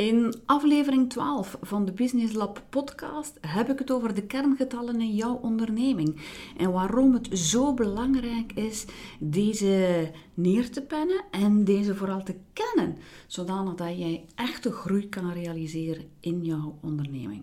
In aflevering 12 van de Business Lab podcast heb ik het over de kerngetallen in jouw onderneming en waarom het zo belangrijk is deze neer te pennen en deze vooral te kennen, zodanig dat jij echte groei kan realiseren in jouw onderneming.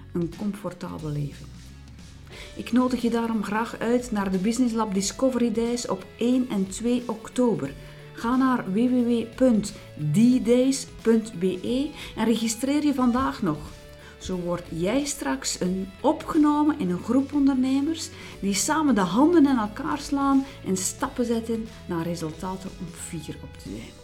een comfortabel leven. Ik nodig je daarom graag uit naar de Business Lab Discovery Days op 1 en 2 oktober. Ga naar www.ddays.be en registreer je vandaag nog. Zo word jij straks een opgenomen in een groep ondernemers die samen de handen in elkaar slaan en stappen zetten naar resultaten om vier op te zijn.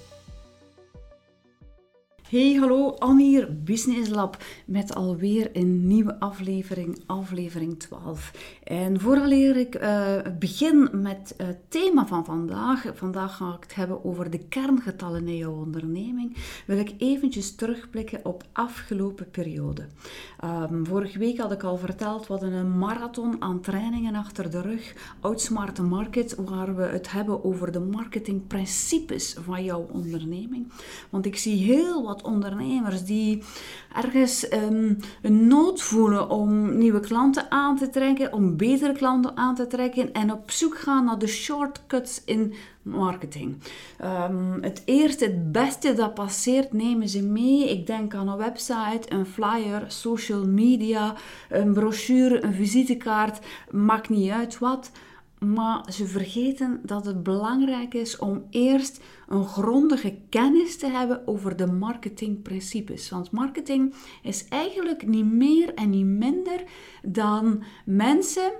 Hey, hallo, Annie Business Lab met alweer een nieuwe aflevering, aflevering 12. En vooraleer ik uh, begin met het thema van vandaag, vandaag ga ik het hebben over de kerngetallen in jouw onderneming, wil ik eventjes terugblikken op afgelopen periode. Um, vorige week had ik al verteld, hadden een marathon aan trainingen achter de rug, Outsmart Market, waar we het hebben over de marketingprincipes van jouw onderneming. Want ik zie heel wat ondernemers die ergens um, een nood voelen om nieuwe klanten aan te trekken, om betere klanten aan te trekken en op zoek gaan naar de shortcuts in marketing. Um, het eerste, het beste dat passeert, nemen ze mee. Ik denk aan een website, een flyer, social media, een brochure, een visitekaart, maakt niet uit wat. Maar ze vergeten dat het belangrijk is om eerst een grondige kennis te hebben over de marketingprincipes. Want marketing is eigenlijk niet meer en niet minder dan mensen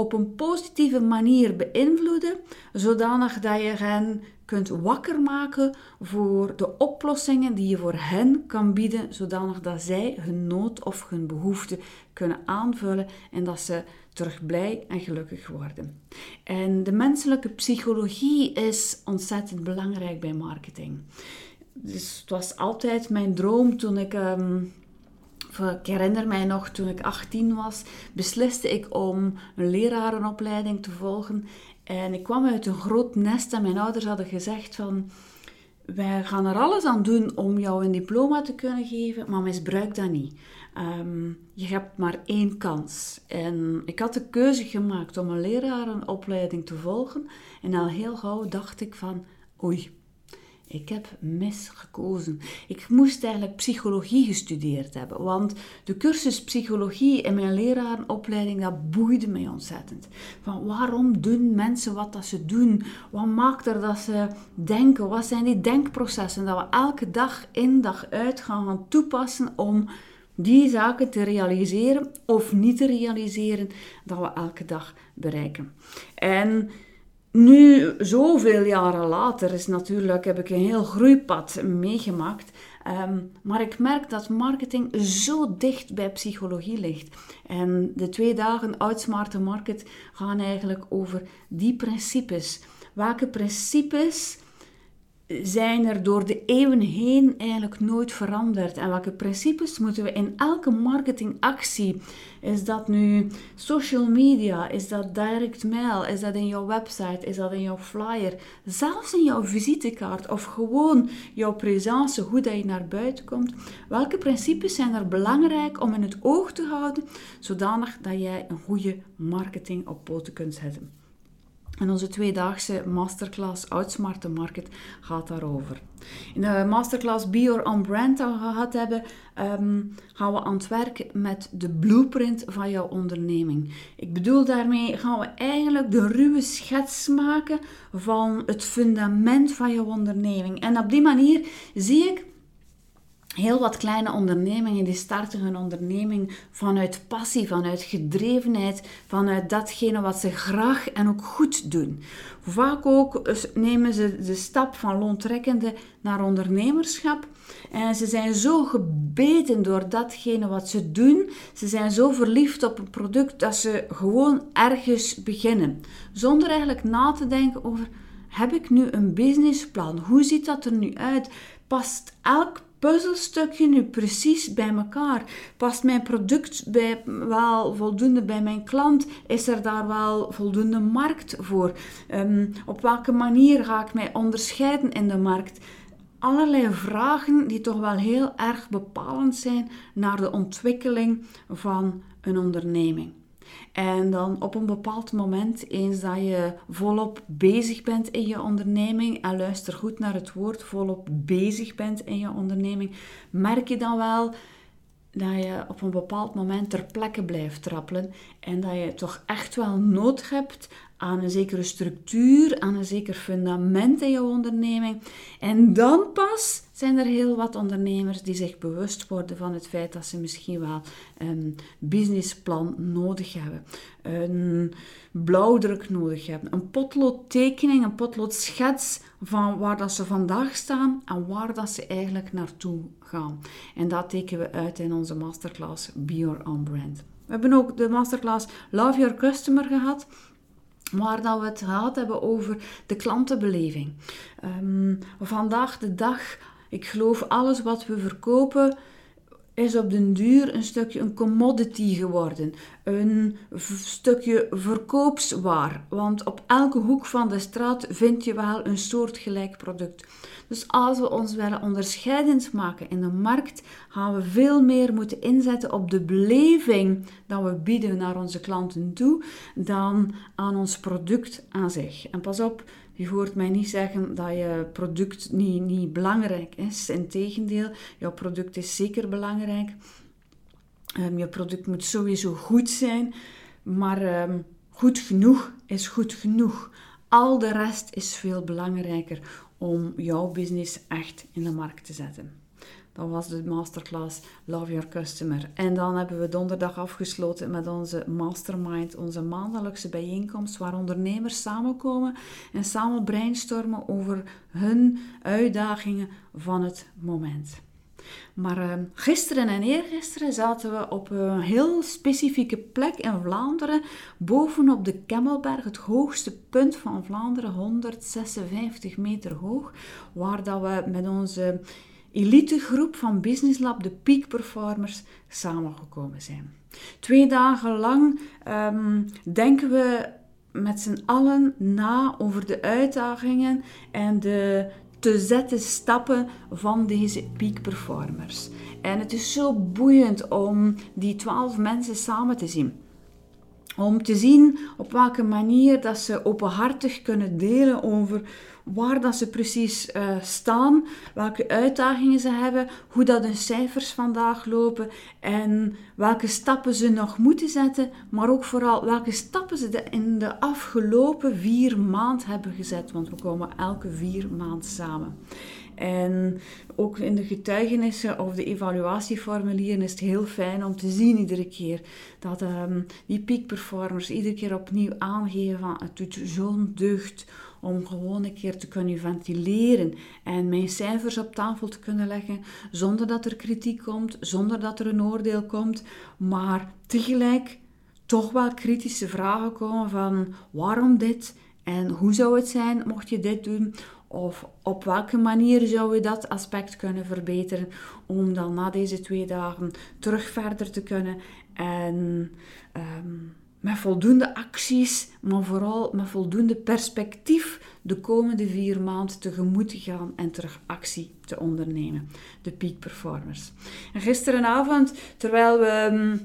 op een positieve manier beïnvloeden, zodanig dat je hen kunt wakker maken voor de oplossingen die je voor hen kan bieden, zodanig dat zij hun nood of hun behoefte kunnen aanvullen en dat ze terug blij en gelukkig worden. En de menselijke psychologie is ontzettend belangrijk bij marketing. Dus het was altijd mijn droom toen ik um, ik herinner mij nog, toen ik 18 was, besliste ik om een lerarenopleiding te volgen. En ik kwam uit een groot nest en mijn ouders hadden gezegd van... Wij gaan er alles aan doen om jou een diploma te kunnen geven, maar misbruik dat niet. Um, je hebt maar één kans. En ik had de keuze gemaakt om een lerarenopleiding te volgen. En al heel gauw dacht ik van, oei, ik heb misgekozen. Ik moest eigenlijk psychologie gestudeerd hebben, want de cursus psychologie in mijn lerarenopleiding, dat boeide mij ontzettend. Van waarom doen mensen wat dat ze doen? Wat maakt er dat ze denken? Wat zijn die denkprocessen dat we elke dag in dag uit gaan, gaan toepassen om die zaken te realiseren of niet te realiseren dat we elke dag bereiken? En nu, zoveel jaren later, is natuurlijk, heb ik een heel groeipad meegemaakt. Um, maar ik merk dat marketing zo dicht bij psychologie ligt. En de twee dagen Outsmart Market gaan eigenlijk over die principes. Welke principes zijn er door de eeuwen heen eigenlijk nooit veranderd. En welke principes moeten we in elke marketingactie, is dat nu social media, is dat direct mail, is dat in jouw website, is dat in jouw flyer, zelfs in jouw visitekaart of gewoon jouw presence, hoe dat je naar buiten komt. Welke principes zijn er belangrijk om in het oog te houden, zodanig dat jij een goede marketing op poten kunt zetten? En onze tweedaagse masterclass Outsmart the Market gaat daarover. In de masterclass Be Your On Brand dat we gehad hebben, ehm, gaan we aan het werk met de blueprint van jouw onderneming. Ik bedoel daarmee gaan we eigenlijk de ruwe schets maken van het fundament van jouw onderneming. En op die manier zie ik heel wat kleine ondernemingen die starten hun onderneming vanuit passie, vanuit gedrevenheid, vanuit datgene wat ze graag en ook goed doen. Vaak ook nemen ze de stap van loontrekkende naar ondernemerschap. En ze zijn zo gebeten door datgene wat ze doen. Ze zijn zo verliefd op een product dat ze gewoon ergens beginnen. Zonder eigenlijk na te denken over: heb ik nu een businessplan? Hoe ziet dat er nu uit? Past elk puzzelstukje nu precies bij elkaar? Past mijn product bij, wel voldoende bij mijn klant? Is er daar wel voldoende markt voor? Ehm, op welke manier ga ik mij onderscheiden in de markt? Allerlei vragen die toch wel heel erg bepalend zijn naar de ontwikkeling van een onderneming. En dan op een bepaald moment, eens dat je volop bezig bent in je onderneming, en luister goed naar het woord, volop bezig bent in je onderneming, merk je dan wel dat je op een bepaald moment ter plekke blijft trappelen en dat je toch echt wel nood hebt aan een zekere structuur, aan een zeker fundament in je onderneming. En dan pas zijn er heel wat ondernemers die zich bewust worden van het feit dat ze misschien wel een businessplan nodig hebben, een blauwdruk nodig hebben, een potloodtekening, een potloodschets van waar dat ze vandaag staan en waar dat ze eigenlijk naartoe gaan. En dat tekenen we uit in onze masterclass Be Your Own Brand. We hebben ook de masterclass Love Your Customer gehad waar dat we het gehad hebben over de klantenbeleving. Um, vandaag de dag, ik geloof alles wat we verkopen is op den duur een stukje een commodity geworden. Een stukje verkoopswaar. Want op elke hoek van de straat vind je wel een soortgelijk product. Dus als we ons willen onderscheidend maken in de markt, gaan we veel meer moeten inzetten op de beleving dat we bieden naar onze klanten toe, dan aan ons product aan zich. En pas op, je hoort mij niet zeggen dat je product niet, niet belangrijk is. Integendeel, jouw product is zeker belangrijk. Um, je product moet sowieso goed zijn, maar ehm, goed genoeg is goed genoeg. Al de rest is veel belangrijker om jouw business echt in de markt te zetten. Dat was de masterclass Love Your Customer. En dan hebben we donderdag afgesloten met onze mastermind, onze maandelijkse bijeenkomst, waar ondernemers samenkomen en samen brainstormen over hun uitdagingen van het moment. Maar uh, gisteren en eergisteren zaten we op een heel specifieke plek in Vlaanderen, bovenop de Kemmelberg, het hoogste punt van Vlaanderen, 156 meter hoog, waar dat we met onze elitegroep van Business Lab, de Peak Performers, samengekomen zijn. Twee dagen lang um, denken we met z'n allen na over de uitdagingen en de te zetten stappen van deze peak performers. En het is zo boeiend om die twaalf mensen samen te zien. Om te zien op welke manier dat ze openhartig kunnen delen over waar dat ze precies uh, staan, welke uitdagingen ze hebben, hoe dat hun cijfers vandaag lopen en welke stappen ze nog moeten zetten, maar ook vooral welke stappen ze in de afgelopen vier maanden hebben gezet, want we komen elke vier maanden samen. En ook in de getuigenissen of de evaluatieformulieren is het heel fijn om te zien iedere keer dat um, die peak performers iedere keer opnieuw aangeven van het doet zo'n deugd om gewoon een keer te kunnen ventileren en mijn cijfers op tafel te kunnen leggen zonder dat er kritiek komt, zonder dat er een oordeel komt, maar tegelijk toch wel kritische vragen komen van waarom dit en hoe zou het zijn mocht je dit doen of op welke manier zou je dat aspect kunnen verbeteren om dan na deze twee dagen terug verder te kunnen en um, met voldoende acties, maar vooral met voldoende perspectief de komende vier maanden tegemoet te gaan en terug actie te ondernemen. De peak performers. En gisterenavond, terwijl we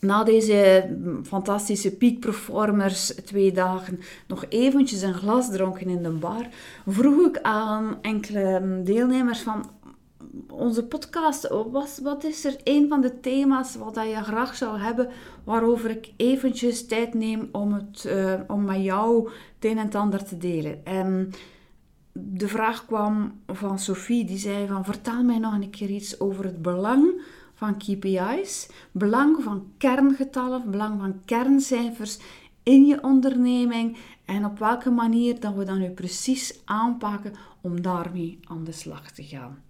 na deze fantastische peak performers twee dagen nog eventjes een glas dronken in de bar, vroeg ik aan enkele deelnemers van onze podcast, wat, wat is er een van de thema's wat je graag zou hebben, waarover ik eventjes tijd neem om, het, uh, om met jou het een en ander te delen. En de vraag kwam van Sophie, die zei van vertel mij nog een keer iets over het belang van KPI's, belang van kerngetallen, belang van kerncijfers in je onderneming en op welke manier dat we dat nu precies aanpakken om daarmee aan de slag te gaan.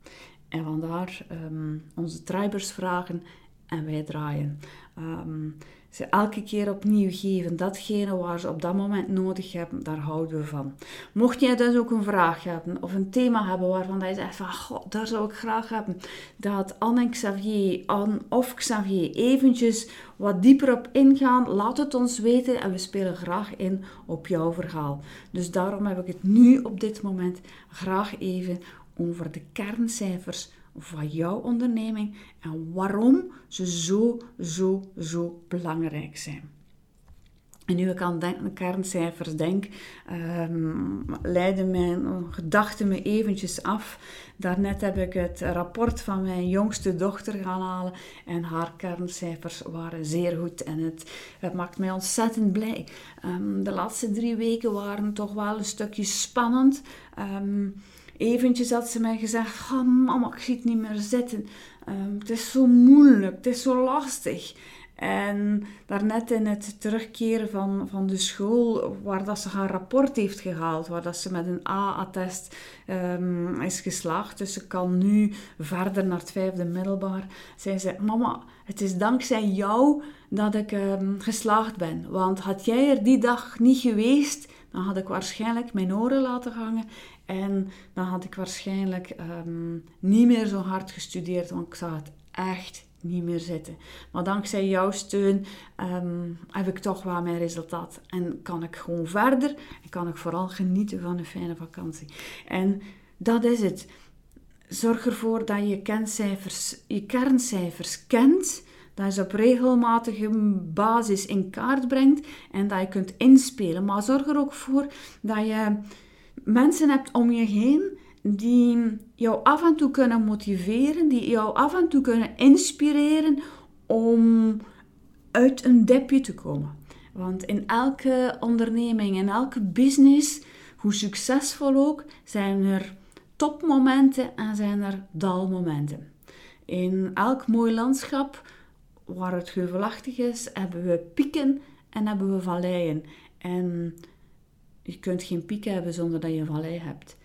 En vandaar um, onze tribers vragen en wij draaien. Um, ze elke keer opnieuw geven. Datgene waar ze op dat moment nodig hebben, daar houden we van. Mocht jij dus ook een vraag hebben of een thema hebben waarvan je zegt van, god, daar zou ik graag hebben dat Anne en Xavier Anne of Xavier eventjes wat dieper op ingaan, laat het ons weten en we spelen graag in op jouw verhaal. Dus daarom heb ik het nu op dit moment graag even over de kerncijfers van jouw onderneming en waarom ze zo, zo, zo belangrijk zijn. En nu ik aan de kerncijfers denk, um, leiden mijn gedachten me eventjes af. Daarnet heb ik het rapport van mijn jongste dochter gaan halen en haar kerncijfers waren zeer goed. En het, maakt mij ontzettend blij. Um, de laatste drie weken waren toch wel een stukje spannend. Um, eventjes had ze mij gezegd: Mama, ik zie het niet meer zitten. Um, het is zo moeilijk, het is zo lastig. En daarnet in het terugkeren van, van de school, waar dat ze haar rapport heeft gehaald, waar dat ze met een A-attest um, is geslaagd, dus ze kan nu verder naar het vijfde middelbaar, zei ze, mama, het is dankzij jou dat ik um, geslaagd ben. Want had jij er die dag niet geweest, dan had ik waarschijnlijk mijn oren laten hangen en dan had ik waarschijnlijk ehm, niet meer zo hard gestudeerd, want ik zag het echt niet meer zitten. Maar dankzij jouw steun ehm, heb ik toch wel mijn resultaat. En kan ik gewoon verder en kan ik vooral genieten van een fijne vakantie. En dat is het. Zorg ervoor dat je, kerncijfers, je kerncijfers kent dat je ze op regelmatige basis in kaart brengt en dat je kunt inspelen. Maar zorg er ook voor dat je mensen hebt om je heen die jou af en toe kunnen motiveren, die jou af en toe kunnen inspireren om uit een depje te komen. Want in elke onderneming, in elke business, hoe succesvol ook, zijn er topmomenten en zijn er dalmomenten. In elk mooi landschap waar het heuvelachtig is, hebben we pieken en hebben we valleien. En je kunt geen pieken hebben zonder dat je een vallei hebt.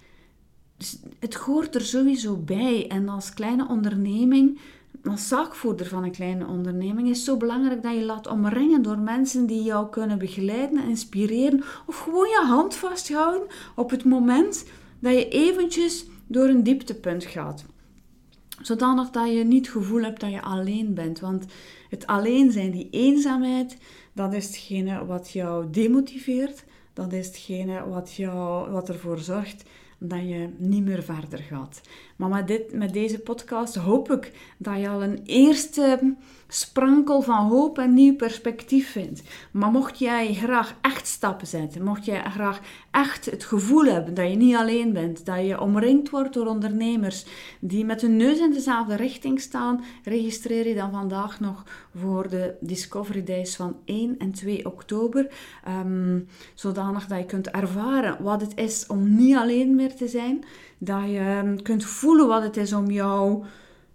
Dus het hoort er sowieso bij. En als kleine onderneming, als zaakvoerder van een kleine onderneming, is het zo belangrijk dat je laat omringen door mensen die jou kunnen begeleiden en inspireren. Of gewoon je hand vasthouden op het moment dat je eventjes door een dieptepunt gaat. Zodanig dat je niet het gevoel hebt dat je alleen bent. Want het alleen zijn, die eenzaamheid, dat is hetgene wat jou demotiveert. Dat is hetgene wat, jou, wat ervoor zorgt dat je niet meer verder gaat. Maar met, dit, met deze podcast hoop ik dat je al een eerste sprankel van hoop en nieuw perspectief vindt. Maar mocht jij graag echt stappen zetten, mocht jij graag echt het gevoel hebben dat je niet alleen bent, dat je omringd wordt door ondernemers die met hun neus in dezelfde richting staan, registreer je dan vandaag nog voor de Discovery Days van 1 en 2 oktober. Um, zodanig dat je kunt ervaren wat het is om niet alleen meer te zijn. Dat je ehm, kunt voelen wat het is om jouw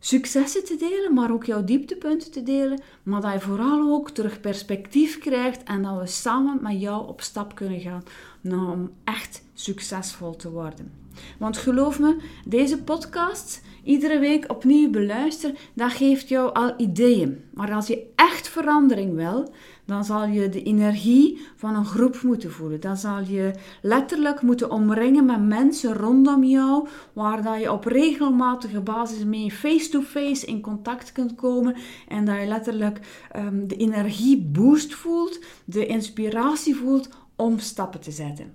successen te delen, maar ook jouw dieptepunten te delen. Maar dat je vooral ook terug perspectief krijgt en dat we samen met jou op stap kunnen gaan om echt succesvol te worden. Want geloof me, deze podcast iedere week opnieuw beluisteren, dat geeft jou al ideeën. Maar als je echt verandering wil, dan zal je de energie van een groep moeten voelen. Dan zal je letterlijk moeten omringen met mensen rondom jou, waar dat je op regelmatige basis mee face-to-face in contact kunt komen en dat je letterlijk um, de energie boost voelt, de inspiratie voelt om stappen te zetten.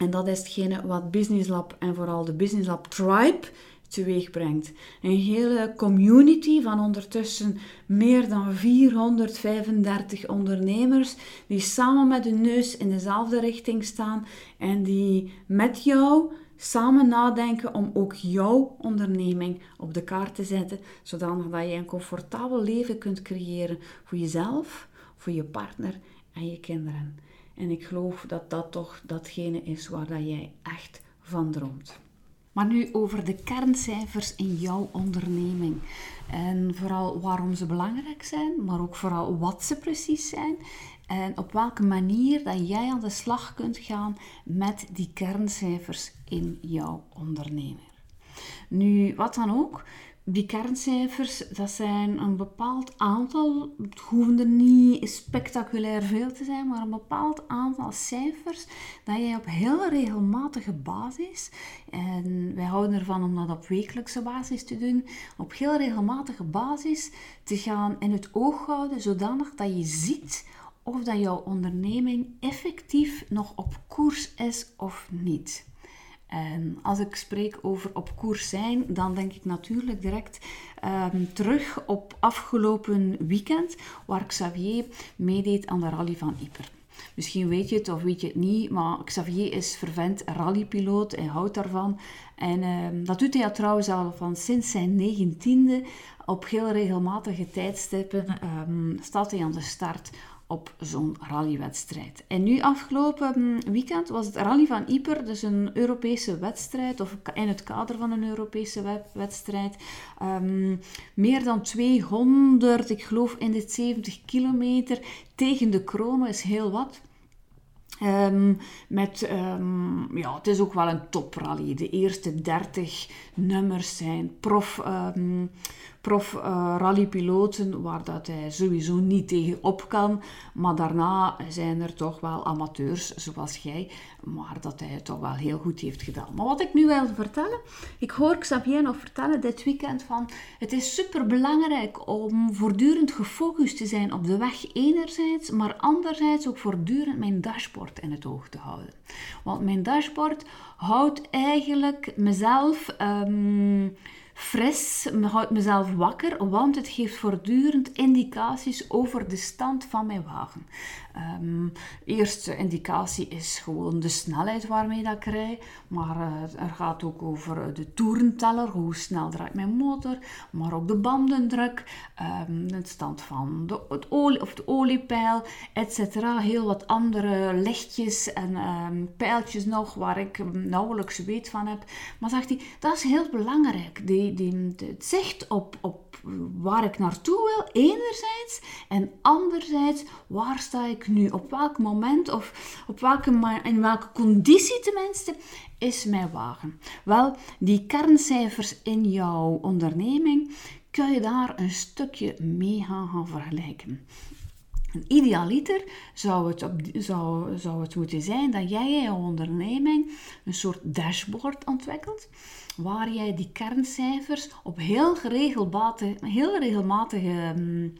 En dat is hetgene wat Business Lab en vooral de Business Lab Tribe teweeg brengt. Een hele community van ondertussen meer dan 435 ondernemers die samen met hun neus in dezelfde richting staan en die met jou samen nadenken om ook jouw onderneming op de kaart te zetten, zodat je een comfortabel leven kunt creëren voor jezelf, voor je partner en je kinderen. En ik geloof dat dat toch datgene is waar dat jij echt van droomt. Maar nu over de kerncijfers in jouw onderneming. En vooral waarom ze belangrijk zijn, maar ook vooral wat ze precies zijn. En op welke manier dat jij aan de slag kunt gaan met die kerncijfers in jouw onderneming. Nu, wat dan ook, die kerncijfers, dat zijn een bepaald aantal, het hoeven er niet spectaculair veel te zijn, maar een bepaald aantal cijfers dat jij op heel regelmatige basis, en wij houden ervan om dat op wekelijkse basis te doen, op heel regelmatige basis te gaan in het oog houden, zodanig dat je ziet of dat jouw onderneming effectief nog op koers is of niet. En als ik spreek over op koers zijn, dan denk ik natuurlijk direct ehm, terug op afgelopen weekend, waar Xavier meedeed aan de rally van Yper. Misschien weet je het of weet je het niet, maar Xavier is vervent rallypiloot en houdt daarvan. En ehm, dat doet hij trouwens al van sinds zijn negentiende. Op heel regelmatige tijdstippen um, staat hij aan de start op zo'n rallywedstrijd. En nu afgelopen hm, weekend was het Rally van Yper, dus een Europese wedstrijd, of in het kader van een Europese wedstrijd. Um, meer dan 200, ik geloof in de 70 kilometer tegen de krono is heel wat. Um, met, um, ja, het is ook wel een toprally. De eerste 30 nummers zijn prof, prof uh, rallypiloten, waar dat hij sowieso niet tegen op kan. Maar daarna zijn er toch wel amateurs, zoals jij, maar dat hij het toch wel heel goed heeft gedaan. Maar wat ik nu wil vertellen, ik hoor Xavier nog vertellen dit weekend van, het is super belangrijk om voortdurend gefocust te zijn op de weg enerzijds, maar anderzijds ook voortdurend mijn dashboard in het oog te houden. Want mijn dashboard houdt eigenlijk mezelf... Um, fris, houdt mezelf wakker, want het geeft voortdurend indicaties over de stand van mijn wagen. Um, eerste indicatie is gewoon de snelheid waarmee dat ik maar uh, er gaat ook over de toerenteller, hoe snel draait mijn motor, maar ook de bandendruk, de stand van de, het olie, of de oliepeil, etc. Heel wat andere lichtjes en um, pijltjes nog waar ik nauwelijks weet van heb. Maar zegt hij, dat is heel belangrijk. Die, die, het zicht op, op waar ik naartoe wil, enerzijds, en anderzijds, waar sta ik nu? Op welk moment of op welke, in welke conditie tenminste is mijn wagen? Wel, die kerncijfers in jouw onderneming kun je daar een stukje mee gaan, vergelijken. Een idealiter zou het, op, zou, zou het moeten zijn dat jij in je onderneming een soort dashboard ontwikkelt, waar jij die kerncijfers op heel regelmatige, heel regelmatige um,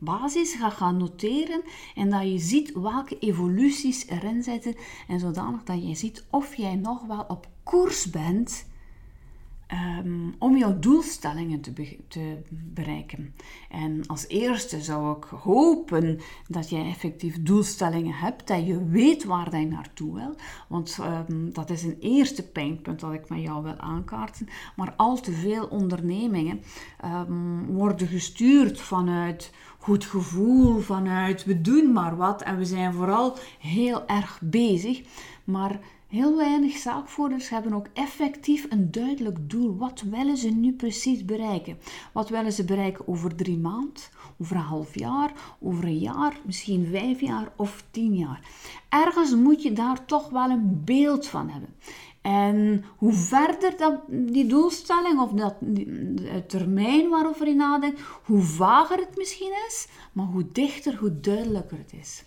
basis gaat gaan noteren en dat je ziet welke evoluties erin zitten en zodanig dat je ziet of jij nog wel op koers bent um, om jouw doelstellingen te, te, bereiken. En als eerste zou ik hopen dat jij effectief doelstellingen hebt, dat je weet waar je naartoe wil. Want um, dat is een eerste pijnpunt dat ik met jou wil aankaarten. Maar al te veel ondernemingen um, worden gestuurd vanuit goed gevoel, vanuit we doen maar wat en we zijn vooral heel erg bezig. Maar Heel weinig zaakvoerders hebben ook effectief een duidelijk doel. Wat willen ze nu precies bereiken? Wat willen ze bereiken over drie maanden, over een half jaar, over een jaar, misschien vijf jaar of tien jaar? Ergens moet je daar toch wel een beeld van hebben. En hoe verder dat, die doelstelling of dat termijn waarover je nadenkt, hoe vager het misschien is, maar hoe dichter, hoe duidelijker het is.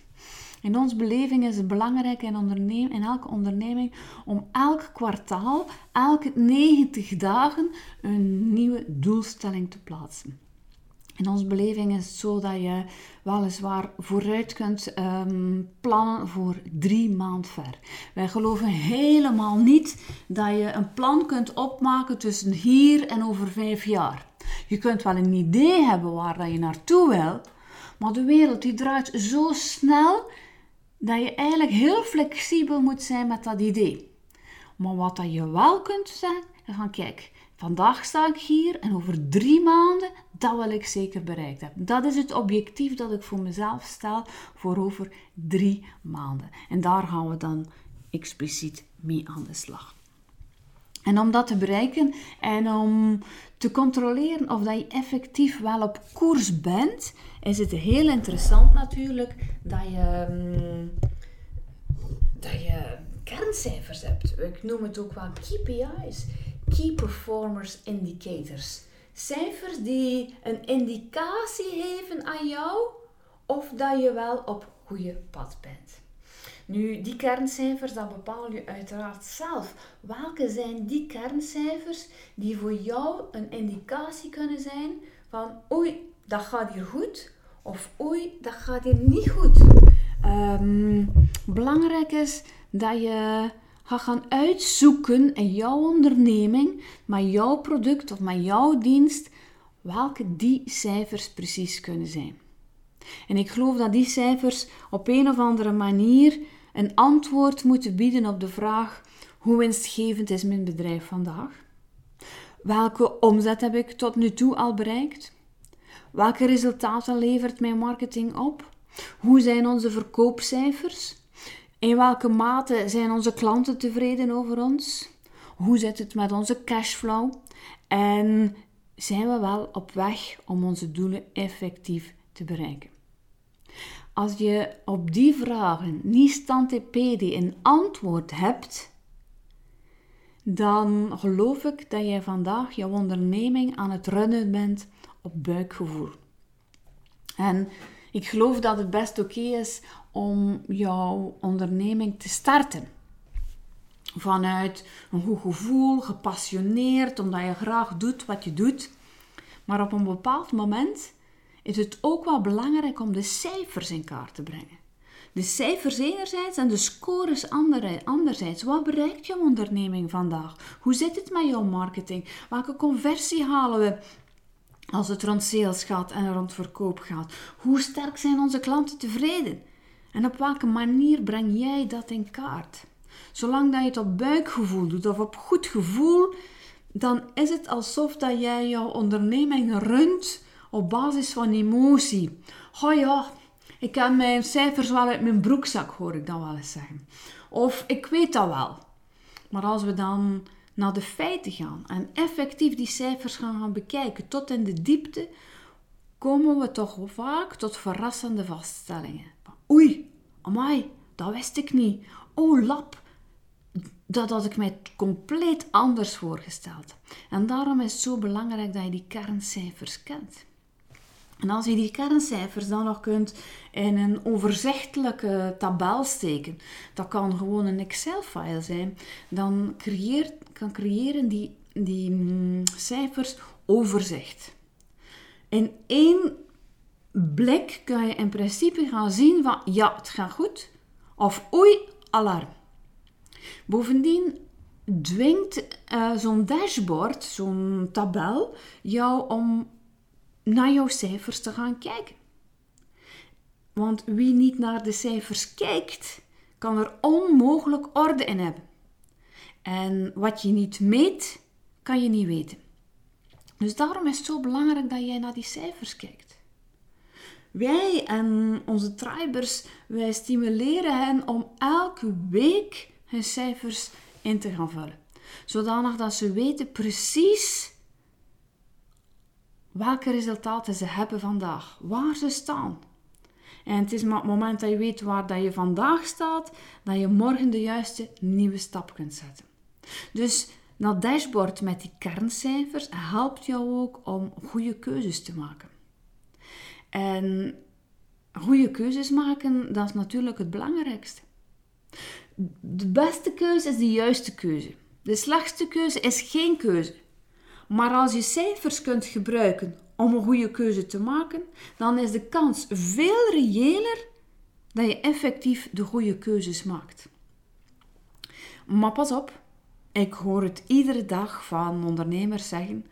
In onze beleving is het belangrijk in, in elke onderneming om elk kwartaal, elke 90 dagen, een nieuwe doelstelling te plaatsen. In onze beleving is het zo dat je weliswaar vooruit kunt ehm, plannen voor drie maand ver. Wij geloven helemaal niet dat je een plan kunt opmaken tussen hier en over vijf jaar. Je kunt wel een idee hebben waar dat je naartoe wil, maar de wereld die draait zo snel dat je eigenlijk heel flexibel moet zijn met dat idee. Maar wat dat je wel kunt zeggen, van kijk, vandaag sta ik hier en over drie maanden, dat wil ik zeker bereikt hebben. Dat is het objectief dat ik voor mezelf stel voor over drie maanden. En daar gaan we dan expliciet mee aan de slag. En om dat te bereiken en om te controleren of dat je effectief wel op koers bent, is het heel interessant natuurlijk dat je, mm, dat je kerncijfers hebt. Ik noem het ook wel KPI's, Key Performance Indicators. Cijfers die een indicatie geven aan jou of dat je wel op goede pad bent. Nu, die kerncijfers, dat bepaal je uiteraard zelf. Welke zijn die kerncijfers die voor jou een indicatie kunnen zijn van oei, dat gaat hier goed of oei, dat gaat hier niet goed. Um, belangrijk is dat je gaat gaan uitzoeken in jouw onderneming, met jouw product of met jouw dienst, welke die cijfers precies kunnen zijn. En ik geloof dat die cijfers op een of andere manier een antwoord moeten bieden op de vraag: hoe winstgevend is mijn bedrijf vandaag? Welke omzet heb ik tot nu toe al bereikt? Welke resultaten levert mijn marketing op? Hoe zijn onze verkoopcijfers? In welke mate zijn onze klanten tevreden over ons? Hoe zit het met onze cashflow? En zijn we wel op weg om onze doelen effectief te bereiken? Als je op die vragen niet stantepedi een antwoord hebt, dan geloof ik dat jij vandaag jouw onderneming aan het runnen bent op buikgevoel. En ik geloof dat het best oké is om jouw onderneming te starten. Vanuit een goed gevoel, gepassioneerd, omdat je graag doet wat je doet. Maar op een bepaald moment is het ook wel belangrijk om de cijfers in kaart te brengen. De cijfers enerzijds en de scores anderzijds. Wat bereikt jouw onderneming vandaag? Hoe zit het met jouw marketing? Welke conversie halen we als het rond sales gaat en rond verkoop gaat? Hoe sterk zijn onze klanten tevreden? En op welke manier breng jij dat in kaart? Zolang dat je het op buikgevoel doet of op goed gevoel, dan is het alsof dat jij jouw onderneming runt op basis van emotie. Oh ja, ik kan mijn cijfers wel uit mijn broekzak, hoor ik dan wel eens zeggen. Of ik weet dat wel. Maar als we dan naar de feiten gaan en effectief die cijfers gaan, gaan bekijken tot in de diepte, komen we toch vaak tot verrassende vaststellingen. Oei, amai, dat wist ik niet. Oh, lap, dat had ik mij compleet anders voorgesteld. En daarom is het zo belangrijk dat je die kerncijfers kent. En als je die kerncijfers dan nog kunt in een overzichtelijke tabel steken, dat kan gewoon een Excel-file zijn, dan creëert, kan creëren die, die mm, cijfers overzicht. In één blik kan je in principe gaan zien van ja, het gaat goed, of oei, alarm. Bovendien dwingt uh, zo'n dashboard, zo'n tabel, jou om naar jouw cijfers te gaan kijken. Want wie niet naar de cijfers kijkt, kan er onmogelijk orde in hebben. En wat je niet meet, kan je niet weten. Dus daarom is het zo belangrijk dat jij naar die cijfers kijkt. Wij en onze tribers, wij stimuleren hen om elke week hun cijfers in te gaan vullen. Zodanig dat ze weten precies welke resultaten ze hebben vandaag, waar ze staan. En het is maar het moment dat je weet waar dat je vandaag staat, dat je morgen de juiste nieuwe stap kunt zetten. Dus dat dashboard met die kerncijfers helpt jou ook om goede keuzes te maken. En goede keuzes maken, dat is natuurlijk het belangrijkste. De beste keuze is de juiste keuze. De slechtste keuze is geen keuze. Maar als je cijfers kunt gebruiken om een goede keuze te maken, dan is de kans veel reëler dat je effectief de goede keuzes maakt. Maar pas op, ik hoor het iedere dag van ondernemers zeggen: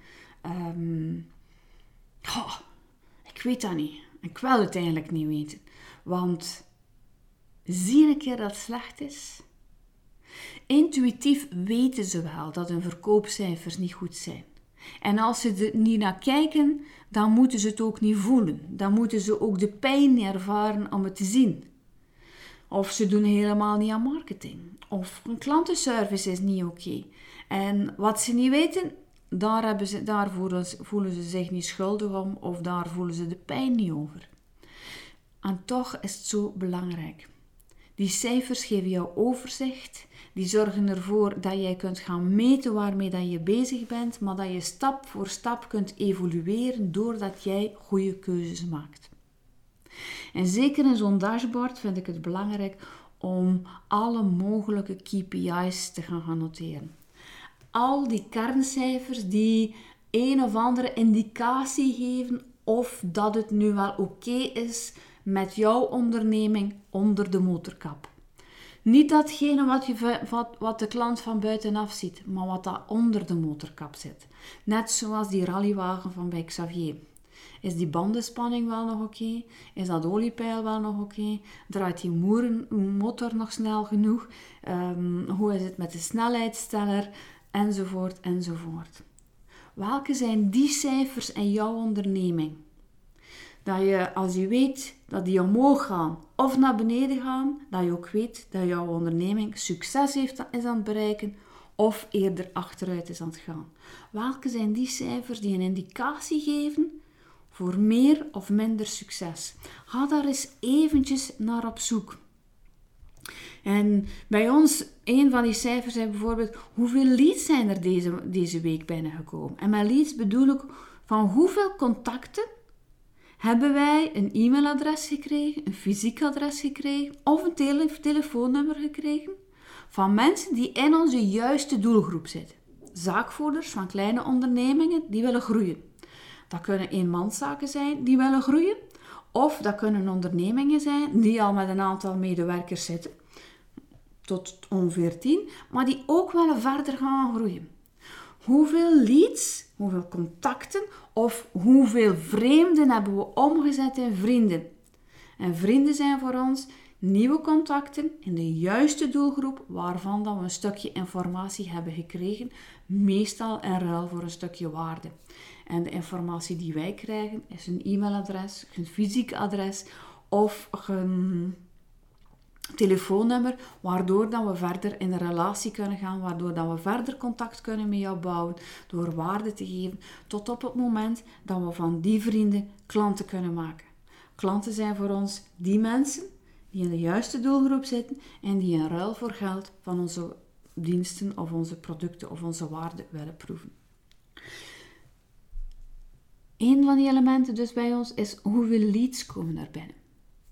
oh, Ik weet dat niet. Ik wil het eigenlijk niet weten. Want zie een keer dat het slecht is. Intuïtief weten ze wel dat hun verkoopcijfers niet goed zijn. En als ze er niet naar kijken, dan moeten ze het ook niet voelen. Dan moeten ze ook de pijn ervaren om het te zien. Of ze doen helemaal niet aan marketing. Of een klantenservice is niet oké. En wat ze niet weten, daar, hebben ze, voelen, voelen ze zich niet schuldig om of daar voelen ze de pijn niet over. En toch is het zo belangrijk. Die cijfers geven jou overzicht. Die zorgen ervoor dat jij kunt gaan meten waarmee dat je bezig bent, maar dat je stap voor stap kunt evolueren doordat jij goede keuzes maakt. En zeker in zo'n dashboard vind ik het belangrijk om alle mogelijke KPI's te gaan, noteren. Al die kerncijfers die een of andere indicatie geven of dat het nu wel oké is met jouw onderneming onder de motorkap. Niet datgene wat, je, wat, wat de klant van buitenaf ziet, maar wat daar onder de motorkap zit. Net zoals die rallywagen van bij Xavier. Is die bandenspanning wel nog oké? Is dat oliepeil wel nog oké? Draait die motor nog snel genoeg? Ehm, hoe is het met de snelheidsteller? Enzovoort, enzovoort. Welke zijn die cijfers in jouw onderneming? Dat je, als je weet dat die omhoog gaan of naar beneden gaan, dat je ook weet dat jouw onderneming succes heeft, is aan het bereiken of eerder achteruit is aan het gaan. Welke zijn die cijfers die een indicatie geven voor meer of minder succes? Ga daar eens eventjes naar op zoek. En bij ons, een van die cijfers is bijvoorbeeld hoeveel leads zijn er deze, deze week binnengekomen. En met leads bedoel ik van hoeveel contacten hebben wij een e-mailadres gekregen, een fysiek adres gekregen of een telefoonnummer gekregen van mensen die in onze juiste doelgroep zitten. Zaakvoerders van kleine ondernemingen die willen groeien. Dat kunnen eenmanszaken zijn die willen groeien, of dat kunnen ondernemingen zijn die al met een aantal medewerkers zitten, tot ongeveer 10, maar die ook willen verder gaan groeien. Hoeveel leads, hoeveel contacten of hoeveel vreemden hebben we omgezet in vrienden? En vrienden zijn voor ons nieuwe contacten in de juiste doelgroep waarvan dat we een stukje informatie hebben gekregen, meestal in ruil voor een stukje waarde. En de informatie die wij krijgen is een e-mailadres, een fysiek adres of een telefoonnummer, waardoor dat we verder in een relatie kunnen gaan, waardoor dat we verder contact kunnen met jou bouwen, door waarde te geven, tot op het moment dat we van die vrienden klanten kunnen maken. Klanten zijn voor ons die mensen die in de juiste doelgroep zitten en die in ruil voor geld van onze diensten of onze producten of onze waarden willen proeven. Een van die elementen dus bij ons is hoeveel leads komen er binnen.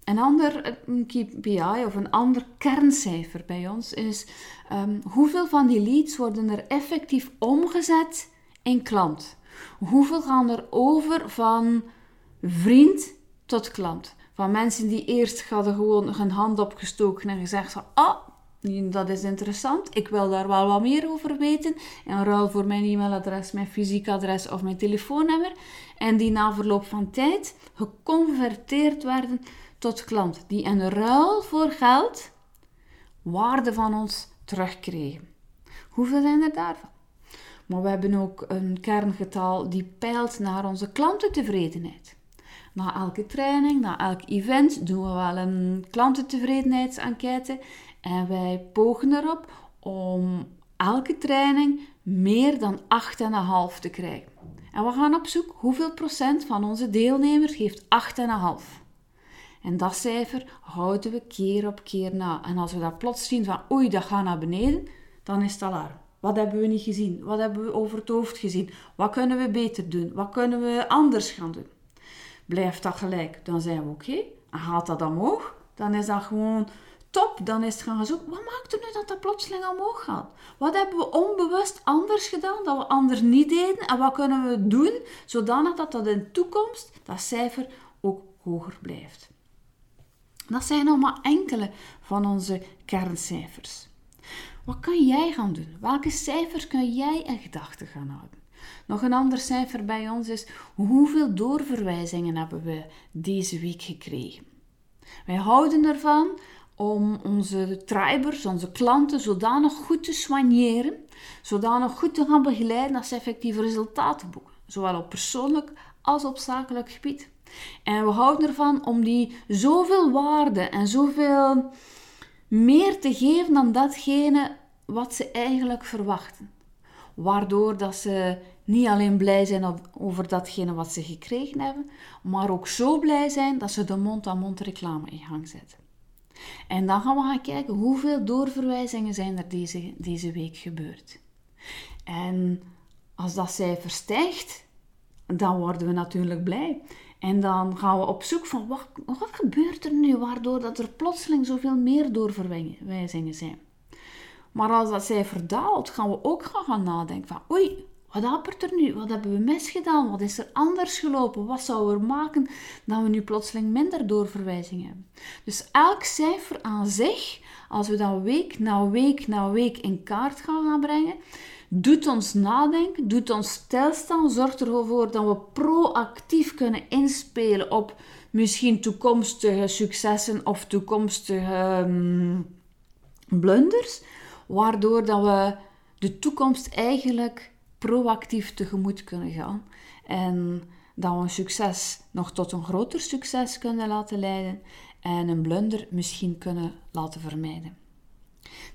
Een ander KPI of een ander kerncijfer bij ons is um, hoeveel van die leads worden er effectief omgezet in klant. Hoeveel gaan er over van vriend tot klant? Van mensen die eerst hadden gewoon hun hand opgestoken en gezegd van, ah, dat is interessant, ik wil daar wel wat meer over weten. En ruil voor mijn e-mailadres, mijn fysiek adres of mijn telefoonnummer. En die na verloop van tijd geconverteerd werden tot klant, die in ruil voor geld waarde van ons terugkregen. Hoeveel zijn er daarvan? Maar we hebben ook een kerngetal die peilt naar onze klantentevredenheid. Na elke training, na elk event doen we wel een klantentevredenheidsenquête en wij pogen erop om elke training meer dan 8,5 te krijgen. En we gaan op zoek hoeveel procent van onze deelnemers geeft 8,5. En dat cijfer houden we keer op keer na. En als we dat plots zien van oei, dat gaat naar beneden, dan is het alarm. Wat hebben we niet gezien? Wat hebben we over het hoofd gezien? Wat kunnen we beter doen? Wat kunnen we anders gaan doen? Blijft dat gelijk, dan zijn we oké. En gaat dat omhoog, dan is dat gewoon top, dan is het gaan zoeken, wat maakt er nu dat dat plotseling omhoog gaat? Wat hebben we onbewust anders gedaan, dat we anders niet deden? En wat kunnen we doen, zodanig dat dat in de toekomst, dat cijfer, ook hoger blijft? Dat zijn nog maar enkele van onze kerncijfers. Wat kan jij gaan doen? Welke cijfers kan jij in gedachten gaan houden? Nog een ander cijfer bij ons is hoeveel doorverwijzingen hebben we deze week gekregen? Wij houden ervan om onze tribers, onze klanten, zodanig goed te soigneren, zodanig goed te gaan begeleiden dat ze effectief resultaten boeken, zowel op persoonlijk als op zakelijk gebied. En we houden ervan om die zoveel waarde en zoveel meer te geven dan datgene wat ze eigenlijk verwachten. Waardoor dat ze niet alleen blij zijn over datgene wat ze gekregen hebben, maar ook zo blij zijn dat ze de mond-aan-mond reclame in gang zetten. En dan gaan we gaan kijken hoeveel doorverwijzingen zijn er deze, deze week gebeurd. En als dat cijfer stijgt, dan worden we natuurlijk blij. En dan gaan we op zoek van wat, wat gebeurt er nu waardoor dat er plotseling zoveel meer doorverwijzingen zijn. Maar als dat cijfer daalt, gaan we ook gaan nadenken van oei, wat hapert er nu? Wat hebben we misgedaan? Wat is er anders gelopen? Wat zou er maken dat we nu plotseling minder doorverwijzingen hebben? Dus elk cijfer aan zich, als we dat week na week na week in kaart gaan, gaan brengen, doet ons nadenken, doet ons stilstaan, zorgt ervoor dat we proactief kunnen inspelen op misschien toekomstige successen of toekomstige um, blunders, waardoor dat we de toekomst eigenlijk proactief tegemoet kunnen gaan en dat we een succes nog tot een groter succes kunnen laten leiden en een blunder misschien kunnen laten vermijden.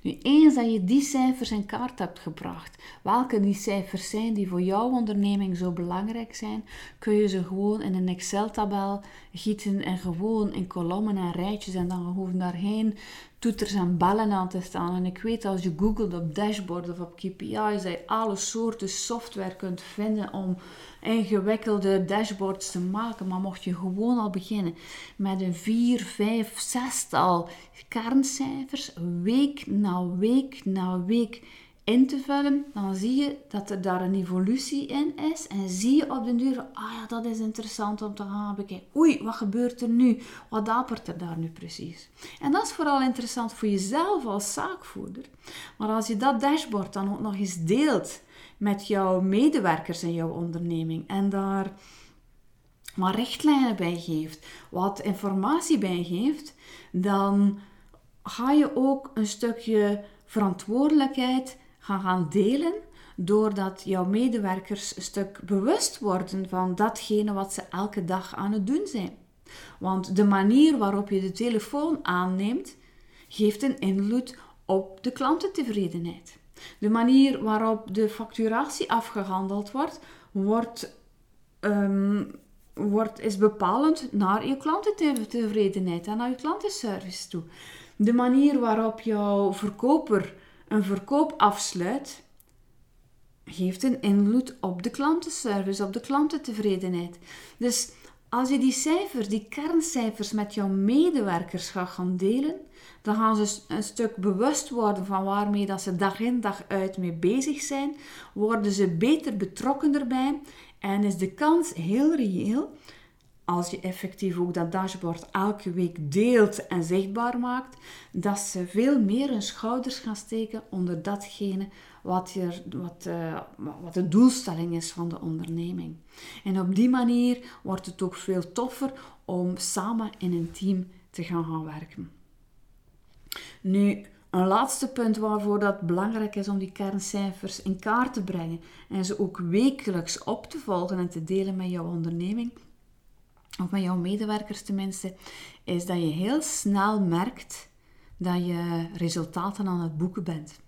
Nu, eens dat je die cijfers in kaart hebt gebracht, welke die cijfers zijn die voor jouw onderneming zo belangrijk zijn, kun je ze gewoon in een Excel-tabel gieten en gewoon in kolommen en rijtjes en dan hoeven daar geen toeters en bellen aan te staan. En ik weet als je googelt op dashboard of op KPI's, dat je alle soorten software kunt vinden om ingewikkelde dashboards te maken. Maar mocht je gewoon al beginnen met een 4, 5, 6 tal kerncijfers, week na week na week in te vullen, dan zie je dat er daar een evolutie in is. En zie je op de duur, ah ja, dat is interessant om te gaan bekijken. Oei, wat gebeurt er nu? Wat dapert er daar nu precies? En dat is vooral interessant voor jezelf als zaakvoerder. Maar als je dat dashboard dan ook nog eens deelt met jouw medewerkers in jouw onderneming en daar wat richtlijnen bij geeft, wat informatie bij geeft, dan ga je ook een stukje verantwoordelijkheid gaan gaan delen, doordat jouw medewerkers een stuk bewust worden van datgene wat ze elke dag aan het doen zijn. Want de manier waarop je de telefoon aanneemt, geeft een invloed op de klantentevredenheid. De manier waarop de facturatie afgehandeld wordt, wordt, um, wordt, is bepalend naar je klantentevredenheid en naar je klantenservice toe. De manier waarop jouw verkoper een verkoop afsluit, geeft een invloed op de klantenservice, op de klantentevredenheid. Dus als je die cijfers, die kerncijfers met jouw medewerkers gaat gaan delen, dan gaan ze een stuk bewust worden van waarmee dat ze dag in dag uit mee bezig zijn, worden ze beter betrokken erbij en is de kans heel reëel als je effectief ook dat dashboard elke week deelt en zichtbaar maakt, dat ze veel meer hun schouders gaan steken onder datgene wat, je, wat, uh, wat de doelstelling is van de onderneming. En op die manier wordt het ook veel toffer om samen in een team te gaan gaan werken. Nu, een laatste punt waarvoor dat belangrijk is om die kerncijfers in kaart te brengen en ze ook wekelijks op te volgen en te delen met jouw onderneming, of met jouw medewerkers tenminste, is dat je heel snel merkt dat je resultaten aan het boeken bent.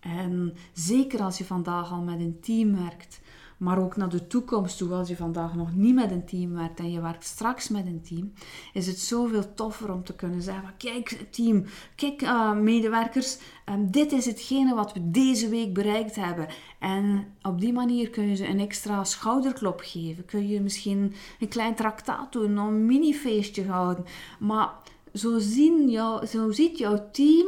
En zeker als je vandaag al met een team werkt, maar ook naar de toekomst toe, je vandaag nog niet met een team werkt en je werkt straks met een team, is het zoveel toffer om te kunnen zeggen: kijk, team, kijk, uh, medewerkers, um, dit is hetgene wat we deze week bereikt hebben. En op die manier kun je ze een extra schouderklop geven. Kun je misschien een klein traktaat doen, een mini-feestje houden. Maar zo, zien jou, zo ziet jouw team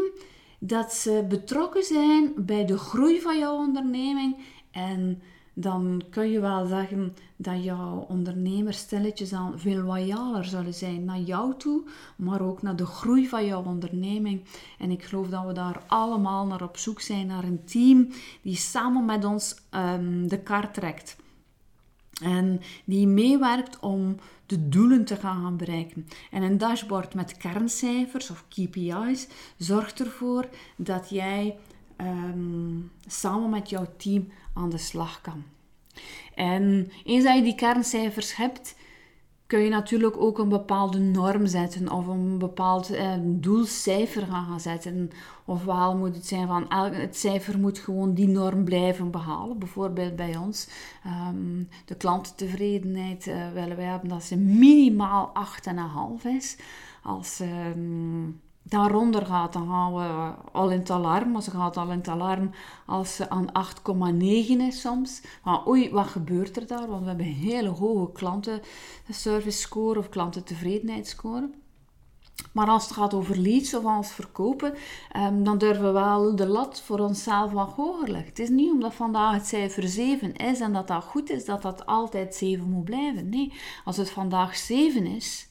dat ze betrokken zijn bij de groei van jouw onderneming. En dan kun je wel zeggen dat jouw ondernemers stilletjes aan veel loyaler zullen zijn naar jou toe, maar ook naar de groei van jouw onderneming. En ik geloof dat we daar allemaal naar op zoek zijn naar een team die samen met ons um, de kar trekt. En die meewerkt om de doelen te gaan bereiken. En een dashboard met kerncijfers of KPI's zorgt ervoor dat jij ehm, samen met jouw team aan de slag kan. En eens dat je die kerncijfers hebt, kun je natuurlijk ook een bepaalde norm zetten of een bepaald eh, doelcijfer gaan zetten. Ofwel moet het zijn van het cijfer moet gewoon die norm blijven behalen. Bijvoorbeeld bij ons, um, de klantentevredenheid uh, willen wij hebben dat ze minimaal 8,5 is. Als... Um, daaronder gaat, dan gaan we al in het alarm. Maar ze gaat al in het alarm als ze aan 8,9 is soms. Maar oei, wat gebeurt er daar? Want we hebben hele hoge klantenservice score of klantentevredenheidsscore. Maar als het gaat over leads of als verkopen, um, dan durven we wel de lat voor onszelf wat hoger leggen. Het is niet omdat vandaag het cijfer 7 is en dat dat goed is, dat dat altijd 7 moet blijven. Nee, als het vandaag 7 is,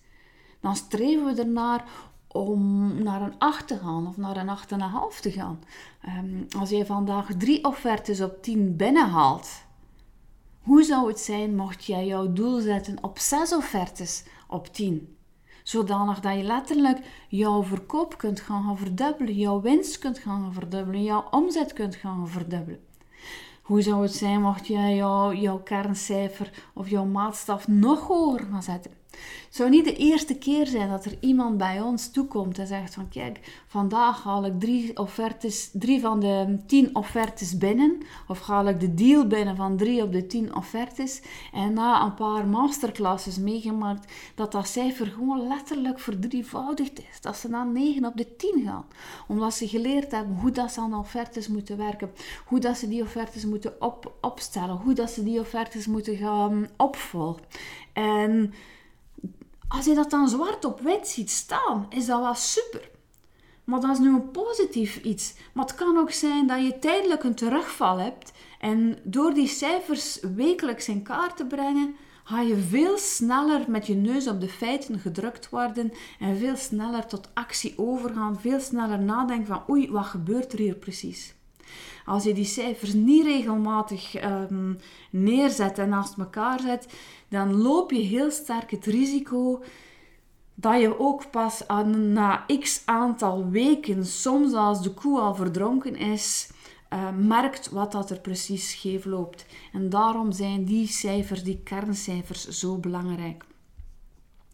dan streven we ernaar om naar een 8 te gaan of naar een 8,5 te gaan. Um, als je vandaag drie offertes op 10 binnenhaalt, hoe zou het zijn mocht jij jouw doel zetten op 6 offertes op 10? Zodanig dat je letterlijk jouw verkoop kunt gaan verdubbelen, jouw winst kunt gaan verdubbelen, jouw omzet kunt gaan verdubbelen. Hoe zou het zijn mocht jij jouw, jouw kerncijfer of jouw maatstaf nog hoger gaan zetten? Het zou niet de eerste keer zijn dat er iemand bij ons toekomt en zegt van kijk, vandaag haal ik drie, offertes, drie van de tien offertes binnen. Of haal ik de deal binnen van drie op de tien offertes. En na een paar masterclasses meegemaakt dat dat cijfer gewoon letterlijk verdrievoudigd is. Dat ze naar 9 op de 10 gaan. Omdat ze geleerd hebben hoe dat ze aan offertes moeten werken. Hoe dat ze die offertes moeten op, opstellen. Hoe dat ze die offertes moeten gaan opvolgen. En als je dat dan zwart op wit ziet staan, is dat wel super. Maar dat is nu een positief iets. Maar het kan ook zijn dat je tijdelijk een terugval hebt. En door die cijfers wekelijks in kaart te brengen, ga je veel sneller met je neus op de feiten gedrukt worden. En veel sneller tot actie overgaan. Veel sneller nadenken van oei, wat gebeurt er hier precies? Als je die cijfers niet regelmatig um, neerzet en naast elkaar zet, dan loop je heel sterk het risico dat je ook pas na x aantal weken, soms als de koe al verdronken is, uh, merkt wat dat er precies scheef loopt. En daarom zijn die cijfers, die kerncijfers, zo belangrijk.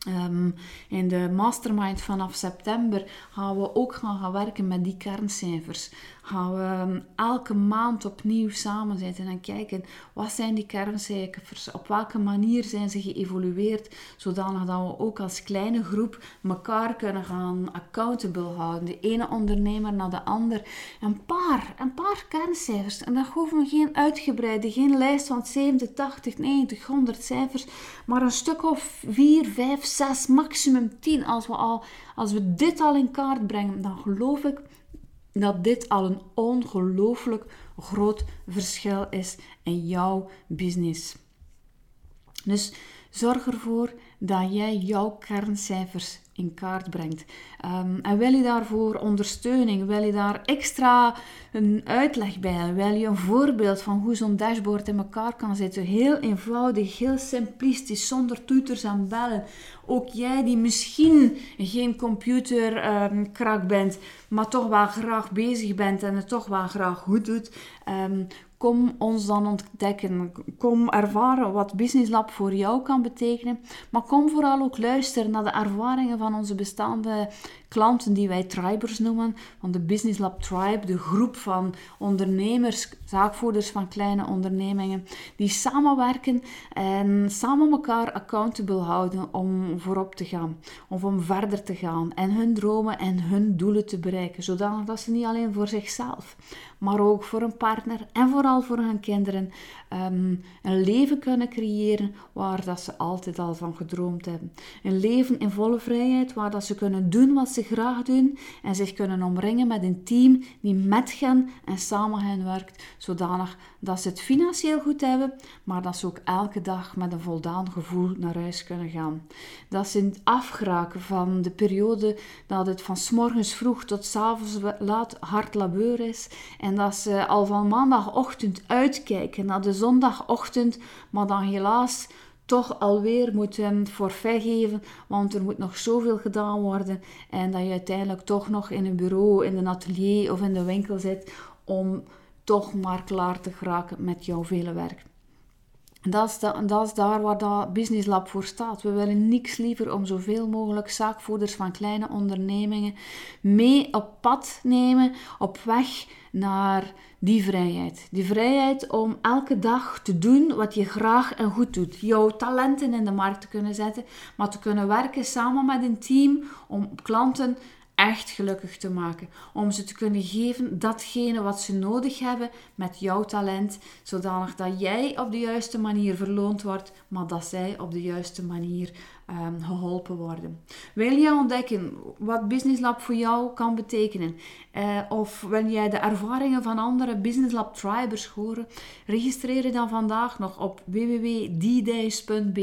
Um, in de mastermind vanaf september gaan we ook gaan, gaan werken met die kerncijfers. Gaan we ehm, elke maand opnieuw samen zitten en kijken wat zijn die kerncijfers, op welke manier zijn ze geëvolueerd, zodanig dat we ook als kleine groep elkaar kunnen gaan accountable houden. De ene ondernemer naar de ander. Een paar, een paar kerncijfers. En dat hoeven we geen uitgebreide, geen lijst van 70, 80, 90, 100 cijfers, maar een stuk of 4, 5, 6, maximum 10. Als we, al, als we dit al in kaart brengen, dan geloof ik dat dit al een ongelooflijk groot verschil is in jouw business. Dus zorg ervoor dat jij jouw kerncijfers in kaart brengt. Um, en wil je daarvoor ondersteuning? Wil je daar extra een uitleg bij? Wil je een voorbeeld van hoe zo'n dashboard in elkaar kan zitten? Heel eenvoudig, heel simplistisch, zonder toeters en bellen. Ook jij die misschien geen computerkrak um, bent, maar toch wel graag bezig bent en het toch wel graag goed doet. Um, Kom ons dan ontdekken. Kom ervaren wat Business Lab voor jou kan betekenen. Maar kom vooral ook luisteren naar de ervaringen van onze bestaande klanten die wij tribers noemen. Van de Business Lab Tribe, de groep van ondernemers, zaakvoerders van kleine ondernemingen, die samenwerken en samen elkaar accountable houden om voorop te gaan. Of om verder te gaan en hun dromen en hun doelen te bereiken. Zodat ze niet alleen voor zichzelf, maar ook voor een partner en vooral voor hun kinderen ehm, een leven kunnen creëren waar dat ze altijd al van gedroomd hebben. Een leven in volle vrijheid waar dat ze kunnen doen wat ze graag doen en zich kunnen omringen met een team die met hen en samen hen werkt, zodanig dat ze het financieel goed hebben, maar dat ze ook elke dag met een voldaan gevoel naar huis kunnen gaan. Dat ze afgeraken van de periode dat het van s morgens vroeg tot s avonds laat hard labeur is en dat ze al van maandagochtend uitkijken naar de zondagochtend, maar dan helaas toch alweer moeten forfait geven, want er moet nog zoveel gedaan worden en dat je uiteindelijk toch nog in een bureau, in een atelier of in de winkel zit om toch maar klaar te geraken met jouw vele werk. Dat is, dat is daar waar dat Business Lab voor staat. We willen niks liever om zoveel mogelijk zaakvoerders van kleine ondernemingen mee op pad nemen, op weg naar die vrijheid. Die vrijheid om elke dag te doen wat je graag en goed doet. Jouw talenten in de markt te kunnen zetten, maar te kunnen werken samen met een team om klanten echt gelukkig te maken. Om ze te kunnen geven datgene wat ze nodig hebben met jouw talent, zodanig dat jij op de juiste manier verloond wordt, maar dat zij op de juiste manier um, geholpen worden. Wil je ontdekken wat Business Lab voor jou kan betekenen? Uh, of wil jij de ervaringen van andere Business Lab Tribers horen? Registreer dan vandaag nog op www.ddays.be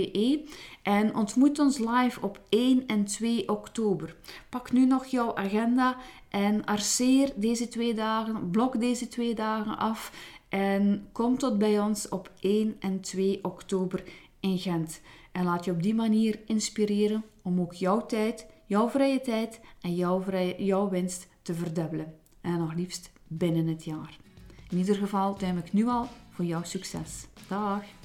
en ontmoet ons live op 1 en 2 oktober. Pak nu nog jouw agenda en arceer deze twee dagen, blok deze twee dagen af en kom tot bij ons op 1 en 2 oktober in Gent. En laat je op die manier inspireren om ook jouw tijd, jouw vrije tijd en jouw, jouw winst te verdubbelen. En nog liefst binnen het jaar. In ieder geval duim ik nu al voor jouw succes. Dag!